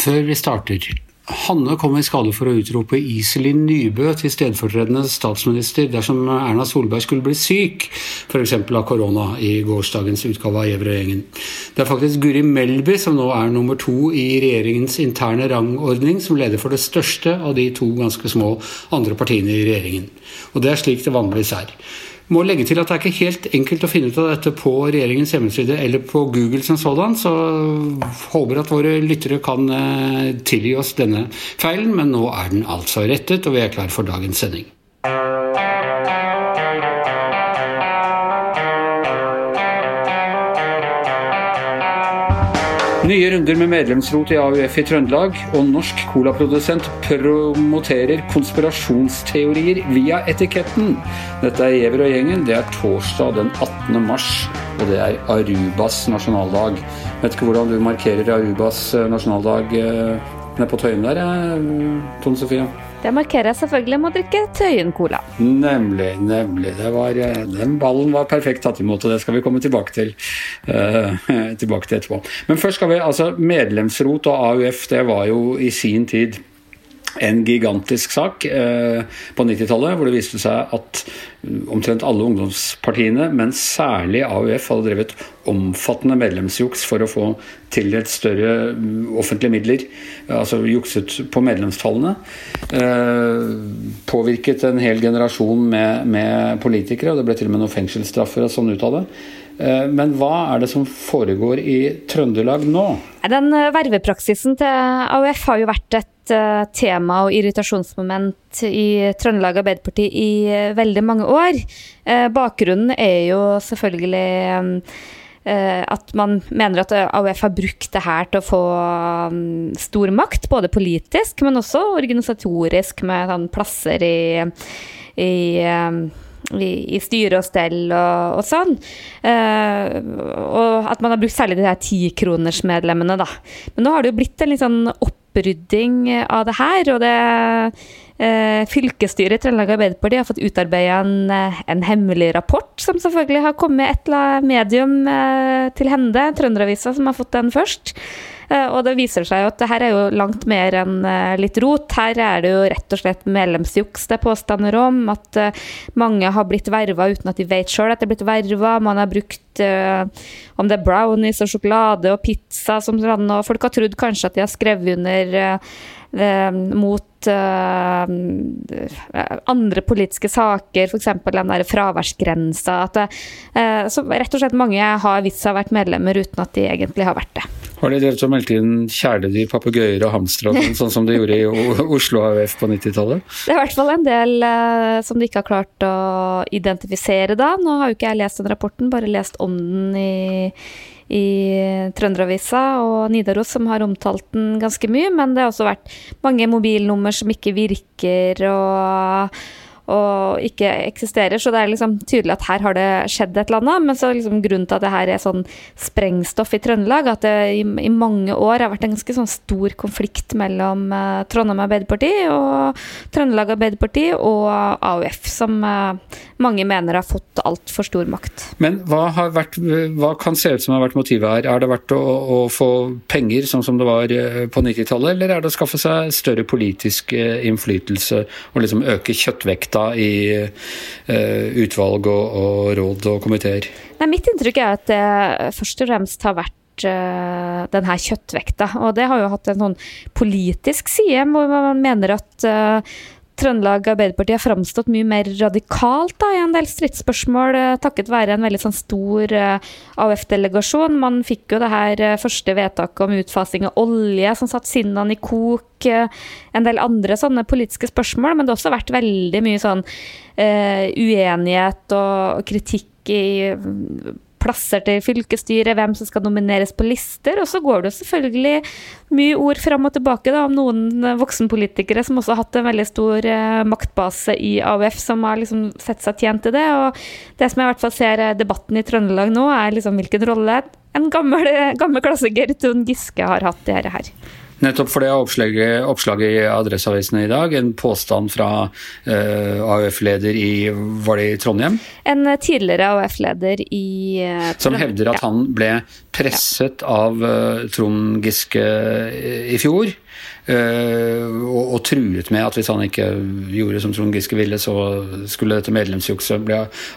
Før vi starter, Hanne kom i skade for å utrope Iselin Nybø til stedfortredende statsminister dersom Erna Solberg skulle bli syk, f.eks. av korona, i gårsdagens utgave av Gjevrøy-gjengen. Det er faktisk Guri Melby som nå er nummer to i regjeringens interne rangordning, som leder for det største av de to ganske små andre partiene i regjeringen. Og det er slik det vanligvis er. Må legge til at det er ikke helt enkelt å finne ut av dette på regjeringens hjemmeside eller på Google som sådan, så håper at våre lyttere kan eh, tilgi oss denne feilen, men nå er den altså rettet, og vi er klar for dagens sending. Nye runder med medlemsrot i AUF i Trøndelag, og norsk colaprodusent promoterer konspirasjonsteorier via etiketten. Dette er Giæver og gjengen. Det er torsdag den 18. mars, og det er Arubas nasjonaldag. Vet ikke hvordan du markerer Arubas nasjonaldag eh, nede på Tøyen der, eh, Tone Sofie? Det markerer jeg selvfølgelig med å drikke Tøyen-cola. Nemlig, nemlig. Var, eh, den ballen var perfekt tatt imot, og det skal vi komme tilbake til, uh, tilbake til etterpå. Men først skal vi, altså Medlemsrot og AUF, det var jo i sin tid en gigantisk sak eh, på 90-tallet, hvor det viste seg at omtrent alle ungdomspartiene, men særlig AUF, hadde drevet omfattende medlemsjuks for å få tildelt større mm, offentlige midler. Altså jukset på medlemstallene. Eh, påvirket en hel generasjon med, med politikere, og det ble til og med noen fengselsstraffer og sånn ut av det. Eh, men hva er det som foregår i Trøndelag nå? Den eh, vervepraksisen til AUF har jo vært et eh, tema og irritasjonsmoment i Trøndelag Arbeiderparti i veldig mange år. Bakgrunnen er jo selvfølgelig at man mener at AUF har brukt det her til å få mm, stor makt, både politisk, men også organisatorisk, med sånn plasser i, i i, i styre og stell og, og sånn. Uh, og at man har brukt særlig de her tikronersmedlemmene, da. Men nå har det jo blitt en litt sånn opprydding av det her, og det uh, Fylkesstyret i Trøndelag Arbeiderparti har fått utarbeida en, en, hemmelig rapport, som selvfølgelig har kommet et eller annet medium uh, til hende, Trønderavisa som har fått den først. Eh, og det viser seg jo at det her er jo langt mer enn eh, litt rot. Her er det jo rett og slett medlemsjuks det er påstander om. At eh, mange har blitt verva uten at de vet sjøl at de er blitt verva. Man har brukt om det er brownies og sjokolade og pizza som sånn, og folk har trodd kanskje at de har skrevet under mot andre politiske saker, f.eks. den der fraværsgrensa. At så rett og slett mange har vist seg å vært medlemmer uten at de egentlig har vært det. Har de drevet og meldt inn kjæledyr, papegøyer og hamstere sånn, sånn som de gjorde i Oslo AUF på 90-tallet? Det er i hvert fall en del eh, som de ikke har klart å identifisere da. Nå har jo ikke jeg lest den rapporten, bare lest om den i, i Trønderavisa og Nidaros som har omtalt den ganske mye. Men det har også vært mange mobilnummer som ikke virker og og ikke eksisterer. Så det er liksom tydelig at her har det skjedd et eller annet. Men så liksom grunnen til at det her er sånn sprengstoff i Trøndelag, at det i, i mange år har vært en ganske sånn stor konflikt mellom uh, Trondheim Arbeiderparti og Trøndelag Arbeiderparti og AUF, som uh, mange mener har fått altfor stor makt. Men hva, vært, hva, kan se ut som har vært motivet her? Er det vært å, å få penger, sånn som det var eh, på 90-tallet, eller er det å skaffe seg større politisk innflytelse og liksom øke kjøttvekta delta i uh, utvalg og, og, råd og komiteer? Mitt inntrykk er at det først og fremst har vært uh, den her kjøttvekta. Og det har jo hatt en sånn politisk side, hvor man mener at uh, Trøndelag Arbeiderparti har framstått mye mer radikalt da, i en del stridsspørsmål, takket være en veldig sånn, stor uh, AUF-delegasjon. Man fikk jo det her uh, første vedtaket om utfasing av olje, som satte sinnene i kok en del andre sånne politiske spørsmål, men det har også vært veldig mye sånn uh, uenighet og kritikk i plasser til fylkesstyret, hvem som skal nomineres på lister. Og så går det selvfølgelig mye ord fram og tilbake da, om noen voksenpolitikere som også har hatt en veldig stor eh, maktbase i AUF, som har liksom sett seg tjent til det. Og det som jeg i hvert fall ser eh, debatten i Trøndelag nå, er liksom hvilken rolle en gammel, gammel klassiker Trond Giske har hatt i dette her. Nettopp for det oppslaget, oppslaget i Adresseavisen i dag. En påstand fra uh, AUF-leder i Var det i Trondheim? En tidligere AUF-leder i uh, Som hevder at han ble presset ja. av uh, Trond Giske i fjor. Og, og, truet med at hvis han ikke gjorde som Trond Giske ville, så skulle dette medlemsjukset bli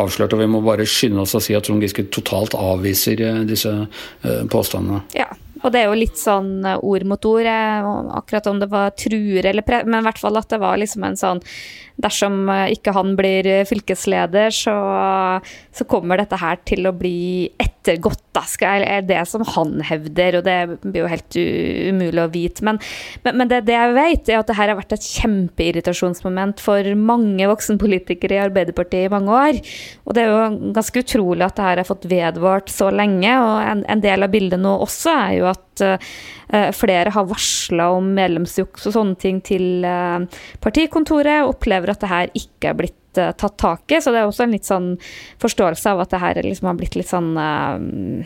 avslørt. Og vi må bare skynde oss å si at Trond Giske totalt avviser disse påstandene. Ja, og det er jo litt sånn eh, ord mot ord, eh, akkurat om det var truer eller pre... Men i hvert fall at det var liksom en sånn dersom eh, ikke han blir fylkesleder, så, så kommer dette her til å bli ettergått. Da, er det som han hevder, og det blir jo helt umulig å vite. Men, men, men det, det, jeg vet, er at det her har vært et kjempeirritasjonsmoment for mange voksenpolitikere i Arbeiderpartiet i mange år. Og det er jo ganske utrolig at det her har fått vedvart så lenge. Og en, en del av bildet nå også er jo at uh, flere har varsla om medlemsjuks og sånne ting til uh, partikontoret. og opplever at det her ikke er blitt uh, tatt tak i. Så det er også en litt sånn forståelse av at det her liksom har blitt litt sånn uh,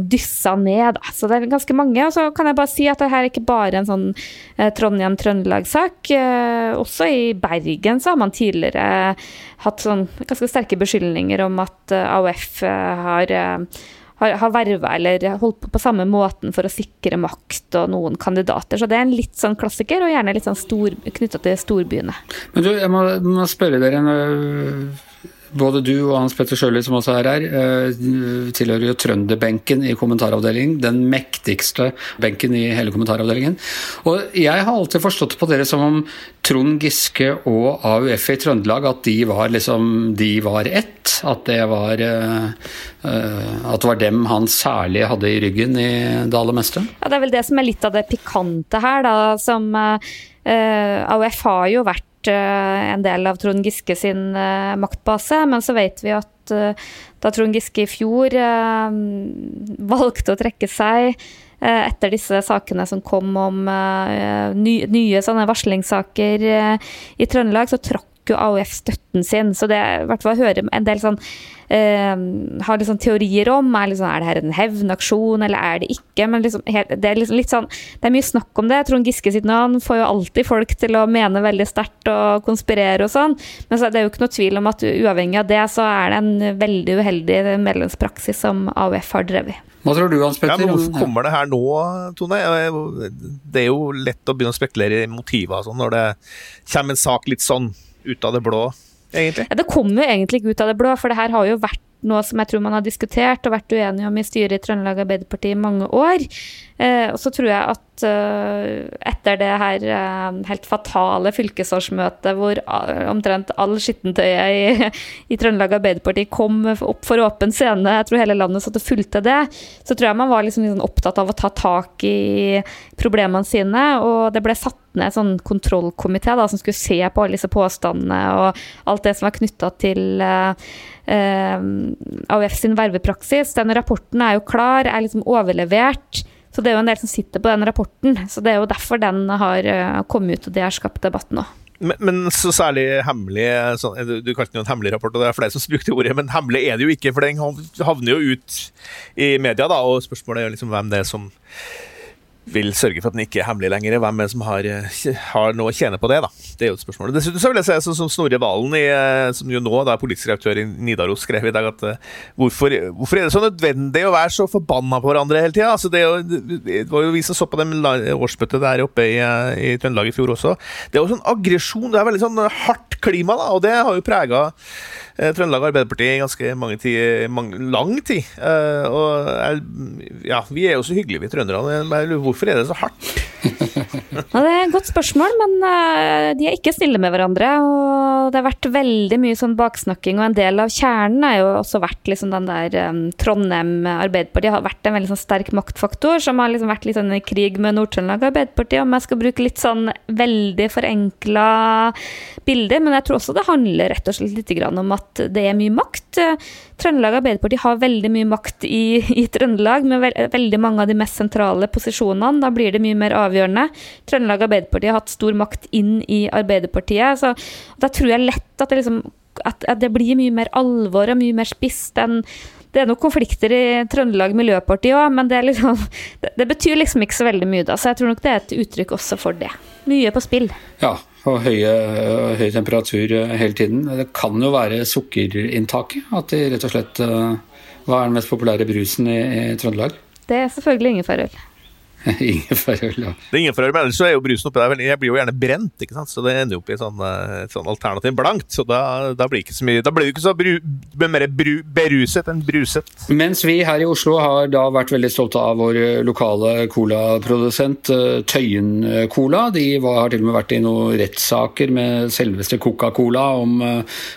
dyssa ned. Da. Så det er ganske mange. Og så kan jeg bare si at det her er ikke bare en sånn uh, Trondheim-Trøndelag-sak. Også i Bergen så har man tidligere hatt sånn ganske sterke beskyldninger om at AUF har har, har verva eller holdt på på samme måten for å sikre makt og noen kandidater. Så det er en litt sånn klassiker, og gjerne litt sånn knytta til storbyene. Men du, jeg må, må spørre dere både du og Hans Petter Sjøli, som også er her, eh, tilhører jo trønderbenken i kommentaravdelingen. Den mektigste benken i hele kommentaravdelingen. Og jeg har alltid forstått på dere som om Trond Giske og AUF i Trøndelag, at de var liksom De var ett. At det var eh, eh, At det var dem han særlig hadde i ryggen i det aller meste? Ja, det er vel det som er litt av det pikante her, da. Som AUF har jo vært Eh, en del av Trond Giske sin eh, maktbase. Men så vet vi at eh, da Trond Giske i fjor valgte å trekke seg etter disse sakene som kom om nye sånne varslingssaker i Trøndelag, så trakk jo AUF støtten sin. Så det i hvert fall hører en del sånn uh, Har liksom teorier om er, liksom, er det her en hevnaksjon, eller er det ikke? Men liksom, det er liksom litt sånn Det er mye snakk om det. Trond Giske sitt navn får jo alltid folk til å mene veldig sterkt og konspirere og sånn. Men så det er jo ikke noe tvil om at uavhengig av det, så er det en veldig uheldig medlemspraksis som AUF har drevet. Hva tror du, Hans Petter? Ja, hvorfor kommer det her nå, Tone? Det er jo lett å begynne å spekulere i motiver sånn, når det kommer en sak litt sånn ut av det blå, egentlig? Ja, det kommer jo egentlig ikke ut av det blå, for det her har jo vært noe som jeg tror man har diskutert og vært uenig om i styret i Trøndelag Arbeiderparti i mange år. Eh, og så tror jeg at eh, etter det her eh, helt fatale fylkesårsmøtet hvor uh, omtrent all skittentøyet i, i Trøndelag Arbeiderparti kom opp for åpen scene, jeg tror hele landet satt og fulgte det, så tror jeg man var liksom, liksom opptatt av å ta tak i problemene sine. Og det ble satt ned en sånn kontrollkomité som skulle se på alle disse påstandene og alt det som var knytta til eh, uh, AUF sin vervepraksis. Den rapporten er jo klar, er liksom overlevert. Så det er jo en del som sitter på den rapporten. Så det er jo derfor den har eh, kommet ut, og det har skapt debatten òg. Men, men, så særlig hemmelig sånn, Du, du kalte den jo en hemmelig rapport, og det er flere som brukte ordet, men hemmelig er det jo ikke, for den havner jo ut i media, da, og spørsmålet er liksom hvem det er som vil sørge for at den ikke er hemmelig lenger. Hvem er det som har, har, noe å tjene på det? da? Det er jo et spørsmål. Dessuten så vil jeg si, sånn som Snorre Valen, i, som jo nå da er politisk redaktør i Nidaros, skrev i dag at uh, hvorfor, hvorfor, er det så nødvendig å være så forbanna på hverandre hele tida? Altså, det, det, var jo vi som så på dem årsmøtet der oppe i, eh, i Trøndelag i fjor også. Det er jo sånn aggresjon, det er veldig sånn hardt klima, da, og det har jo prega Eh, Trøndelag Arbeiderparti i ganske mange tid, mange, lang tid. Og ja, vi er jo så hyggelige, vi trønderne. Hvorfor er det så hardt? Ja, det er et godt spørsmål, men uh, de er ikke snille med hverandre. Og det har vært veldig mye sånn baksnakking, og en del av kjernen har jo også vært liksom den der um, Trondheim Arbeiderparti har vært en veldig sånn sterk maktfaktor, som har liksom vært litt sånn i krig med Nord-Trøndelag Arbeiderparti, om jeg skal bruke litt sånn veldig forenkla bilder. Men jeg tror også det handler rett og slett litt om at det er mye makt. Trøndelag Arbeiderparti har veldig mye makt i, i Trøndelag, med veldig mange av de mest sentrale posisjonene. Da blir det mye mer avgjørende. Trøndelag Arbeiderparti har hatt stor makt inn i Arbeiderpartiet. så Da tror jeg lett at det, liksom, at, at det blir mye mer alvor og mye mer spisst enn det er nok konflikter i Trøndelag Miljøparti òg, men det, liksom, det, det, betyr liksom ikke så veldig mye, da. Så jeg tror nok det er et uttrykk også for det. Mye på spill. Ja, og høye, høy temperatur hele tiden. Det kan jo være sukkerinntaket. At de rett og slett Hva er den mest populære brusen i, i Trøndelag? Det er selvfølgelig ingefærøl. ingefærøl, ja. Det er ingefærøl, men ellers så er jo brusen oppi der veldig Jeg blir jo gjerne brent, ikke sant? så det ender jo opp i sånn, eh, sånn alternativ blankt. Så da, da, blir ikke så mye Da blir det ikke så bru, mer bru, beruset enn bruset. Mens vi her i Oslo har da vært veldig stolte av vår lokale colaprodusent eh, Tøyen Cola. De var, har til og med vært i noen rettssaker med selveste Coca-Cola om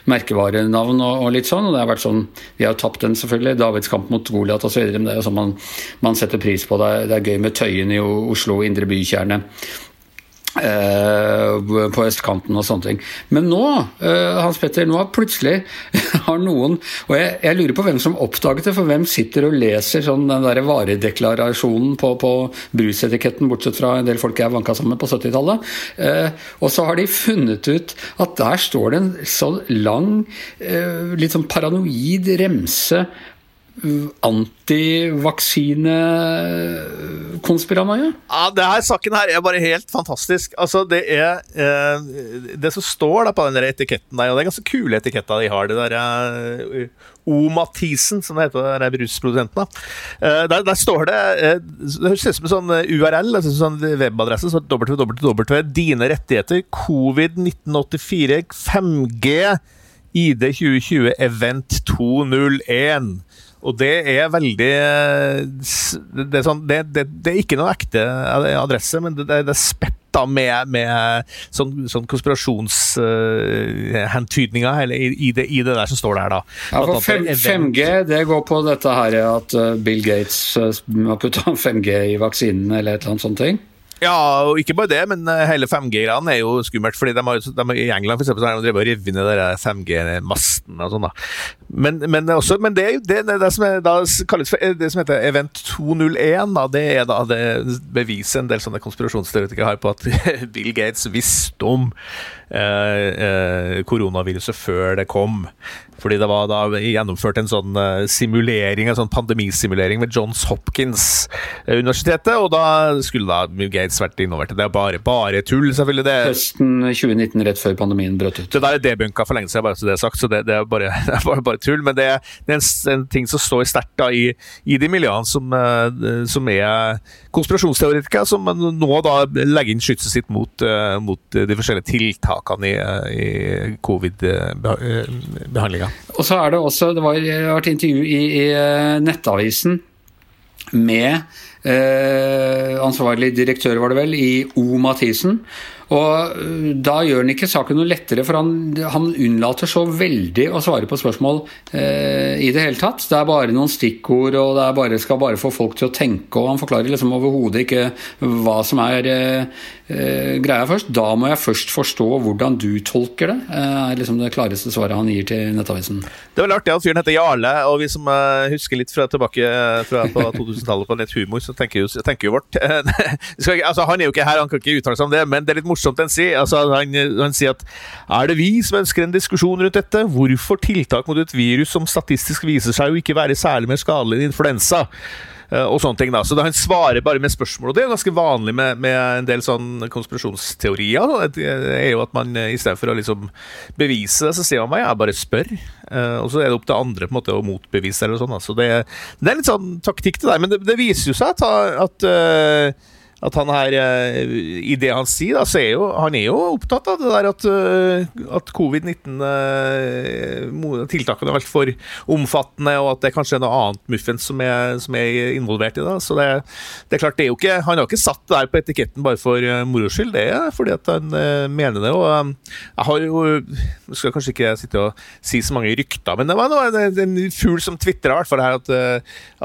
merkevarenavn og, og, litt sånn. og det har vært sånn, Vi har tapt den, selvfølgelig. Davids kamp mot Goliat osv. Men det er jo sånn man, man setter pris på. Det det er gøy med Tøyen byen i Oslo, indre bykjerne. Uh, på østkanten og sånne ting. Men nå, uh, Hans Petter, nå har plutselig har noen Og jeg, jeg, lurer på hvem som oppdaget det, for hvem sitter og leser sånn den der varedeklarasjonen på, på brusetiketten, bortsett fra en del folk jeg vanka sammen med på 70-tallet. Uh, eh, og så har de funnet ut at der står det en så lang, litt sånn paranoid remse antivaksinekonspiranoia? Ja, det her saken her er bare helt fantastisk. Altså, det er eh, Det som står da på den etiketten der, og det er ganske kule etiketter de har, det der eh, O-Mathisen, som det heter, er brusprodusenten. Eh, der, der, står det eh, Det høres ut som en sånn URL, altså sånn webadresse. Så www. Dine rettigheter, covid 1984, 5G, ID 2020, Event 201. Og det er veldig Det er, sånn, det, det, det er ikke noen ekte adresse, men det, det er spett da med, med sånn, sånn konspirasjonshentydninger uh, i, i, i, det, der som står der, da. Ja, for 5, 5G det går på dette her at eh, Bill Gates har putta 5G i vaksinen eller et eller annet sånt ting? Ja, og ikke bare det, men eh, hele 5G-greiene er jo skummelt. fordi de har, de, I England for eksempel, så har de revet ned 5G-masten og sånn. da. Men, men, også, men det, det, det, som er, kalles for, det som heter Event 201, da, det er da det beviset en del sånne konspirasjonsteoretikere har på at Bill Gates visste om eh, eh, koronaviruset før det kom. Fordi det var da gjennomført en sånn uh, simulering, en sånn pandemisimulering ved Johns Hopkins-universitetet, og da skulle da Bill Gates vært involvert. Det er bare, bare tull, selvfølgelig. det. Høsten 2019, rett før pandemien brøt ut. Det der er debunka for lenge siden, bare så det er sagt, så det, det, er, bare, det er bare, bare, tull. Men det, det er en, en, ting som står sterkt i, i, de miljøene som, uh, som er konspirasjonsteoretikere, som nå da legger inn skytset sitt mot, uh, mot de forskjellige tiltakene i, i covid-behandlinga. Og så er det også Det var, vært intervju i, i eh, Nettavisen med eh, ansvarlig direktør, var det vel, i O. Mathisen. Og øh, Da gjør han ikke saken noe lettere, for han, han unnlater så veldig å svare på spørsmål eh, i det hele tatt. Det er bare noen stikkord, og det bare, skal bare få folk til å tenke. og Han forklarer liksom overhodet ikke hva som er eh, eh, greia først. Da må jeg først forstå hvordan du tolker det, eh, er liksom det klareste svaret han gir til Nettavisen. Det veldig artig at fyren heter Jarle, og vi som uh, husker litt fra tilbake fra på 2000-tallet på litt humor, så tenker jo, tenker jo vårt. altså, han er jo ikke her, han kan ikke uttale seg om det, men det er litt morsomt han sier. Altså, han, han, sier at er det vi som ønsker en diskusjon rundt dette? Hvorfor tiltak mot et virus som statistisk viser seg å ikke være særlig mer skadelig enn influensa? Uh, og sånne ting da. Så da Han svarer bare med spørsmål, og det er ganske vanlig med, med en del sånn konspirasjonsteorier. Da. Det er jo at man i stedet for å liksom bevise det, så sier man meg, jeg bare spør. Uh, og så er det opp til andre på en måte å motbevise det. eller sånn. Så det, det, er litt sånn taktikk til deg, men det, det viser jo seg at, at at han her, eh, i det han sier, da, så er jo han er jo opptatt av det der at, eh, at covid-19-tiltakene eh, har vært for omfattende, og at det kanskje er noe annet muffens som er, som er involvert i det. Så det, det, er klart, det er jo ikke, han har ikke satt det der på etiketten bare for moro skyld, det er fordi at han mener det. Og jeg har jo jeg skal kanskje ikke sitte og si så mange rykter, men det var noe, en fugl som tvitra i hvert fall her at,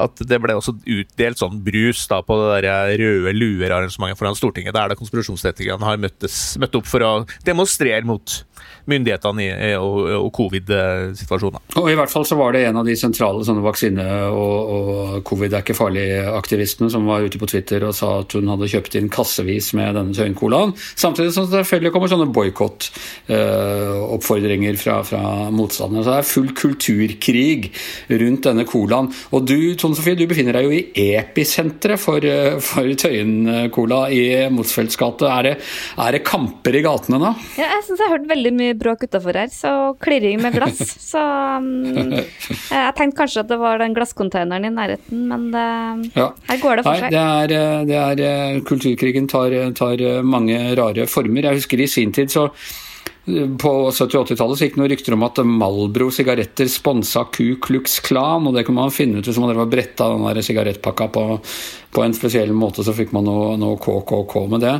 at det ble også utdelt sånn brus da på det der røde lue arrangementet foran Stortinget, der det konspirasjonsteoretikerne har møttes, møtt opp for å demonstrere mot myndighetene i, og, og covid-situasjonen. Og I hvert fall så var det en av de sentrale sånne vaksine- og, og covid er ikke farlig-aktivistene som var ute på Twitter og sa at hun hadde kjøpt inn kassevis med denne Tøyen-colaen. Samtidig som det selvfølgelig kommer sånne boikott-oppfordringer fra, fra motstanderne. Så det er full kulturkrig rundt denne colaen. Og du Tone Sofie, du befinner deg jo i episenteret for, for Tøyen-cola i Motsfeldts gate. Er, det, er det kamper i gatene da? Ja, jeg syns jeg har hørt veldig mye bråk utafor her, så klirring med glass. Så um, jeg tenkte kanskje at det var den glasscontaineren i nærheten, men det, Ja. her går det for Nei, seg. det er, eh, det er eh, Kulturkrigen tar, tar eh, mange rare former. Jeg husker i sin tid så eh, på 70- og 80-tallet så gikk det noen rykter om at Malbro sigaretter sponsa Ku Klux Klan, og det kunne man finne ut hvis man var bretta den der sigarettpakka på, på en spesiell måte, så fikk man noe, noe KKK med det.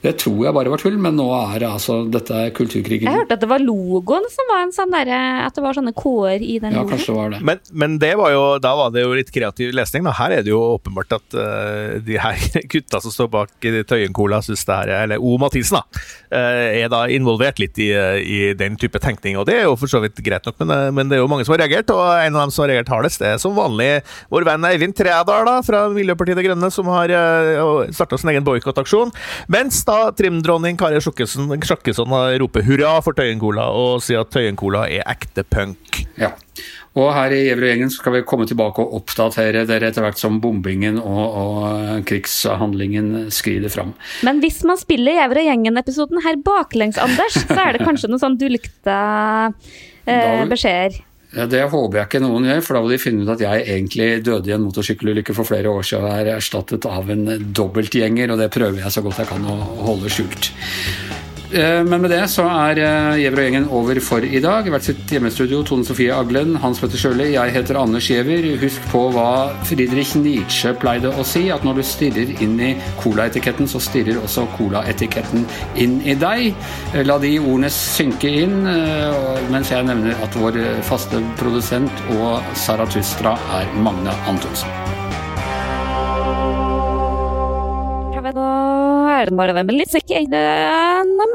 Det tror jeg bare var tull, men nå er det altså Dette er kulturkrigen. Jeg hørte at det var logoen som var en sånn derre At det var sånne K-er i den Ja, logoen. kanskje det var det. Men, men det var jo, da var det jo litt kreativ lesning. Da. Her er det jo åpenbart at uh, de her gutta som står bak Tøyen Cola, synes det her, eller O. Mathisen, da, uh, er da involvert litt i, i den type tenkning. Og det er jo for så vidt greit nok, men, eh, men det er jo mange som har reagert. Og en av dem som har reagert hardest, det er som vanlig vår venn Eivind Trædal da, fra Miljøpartiet De Grønne, som har uh, starta sin egen boikottaksjon. Mens da trimdronning Kari Sjokkesson roper hurra for Tøyen Cola og sier at Tøyen Cola er ekte punk. Ja. Og her i Gjever-gjengen skal vi komme tilbake og oppdatere dere etter hvert som bombingen og, og krigshandlingen skrider fram. Men hvis man spiller Gjever og gjengen-episoden her baklengs, Anders, så er det kanskje noen sånn dulgte eh, beskjeder. Ja, Det håper jeg ikke noen gjør, for da vil de finne ut at jeg egentlig døde i en motorsykkelulykke for flere år siden og er erstattet av en dobbeltgjenger, og det prøver jeg så godt jeg kan å holde skjult. Eh, Men med det så er eh, Giæver og gjengen over for i dag. Hvert sitt hjemmestudio, Tone Sofie Aglen, Hans Petter Sjøli, jeg heter Anders Giæver. Husk på hva Friedrich Nietzsche pleide å si, at når du stirrer inn i colaetiketten, så stirrer også colaetiketten inn i deg. Eh, La de ordene synke inn, mens jeg nevner at vår faste produsent og Saratustra er Magne Antonsen. Er det bare hvem litt sikker. Det er en litt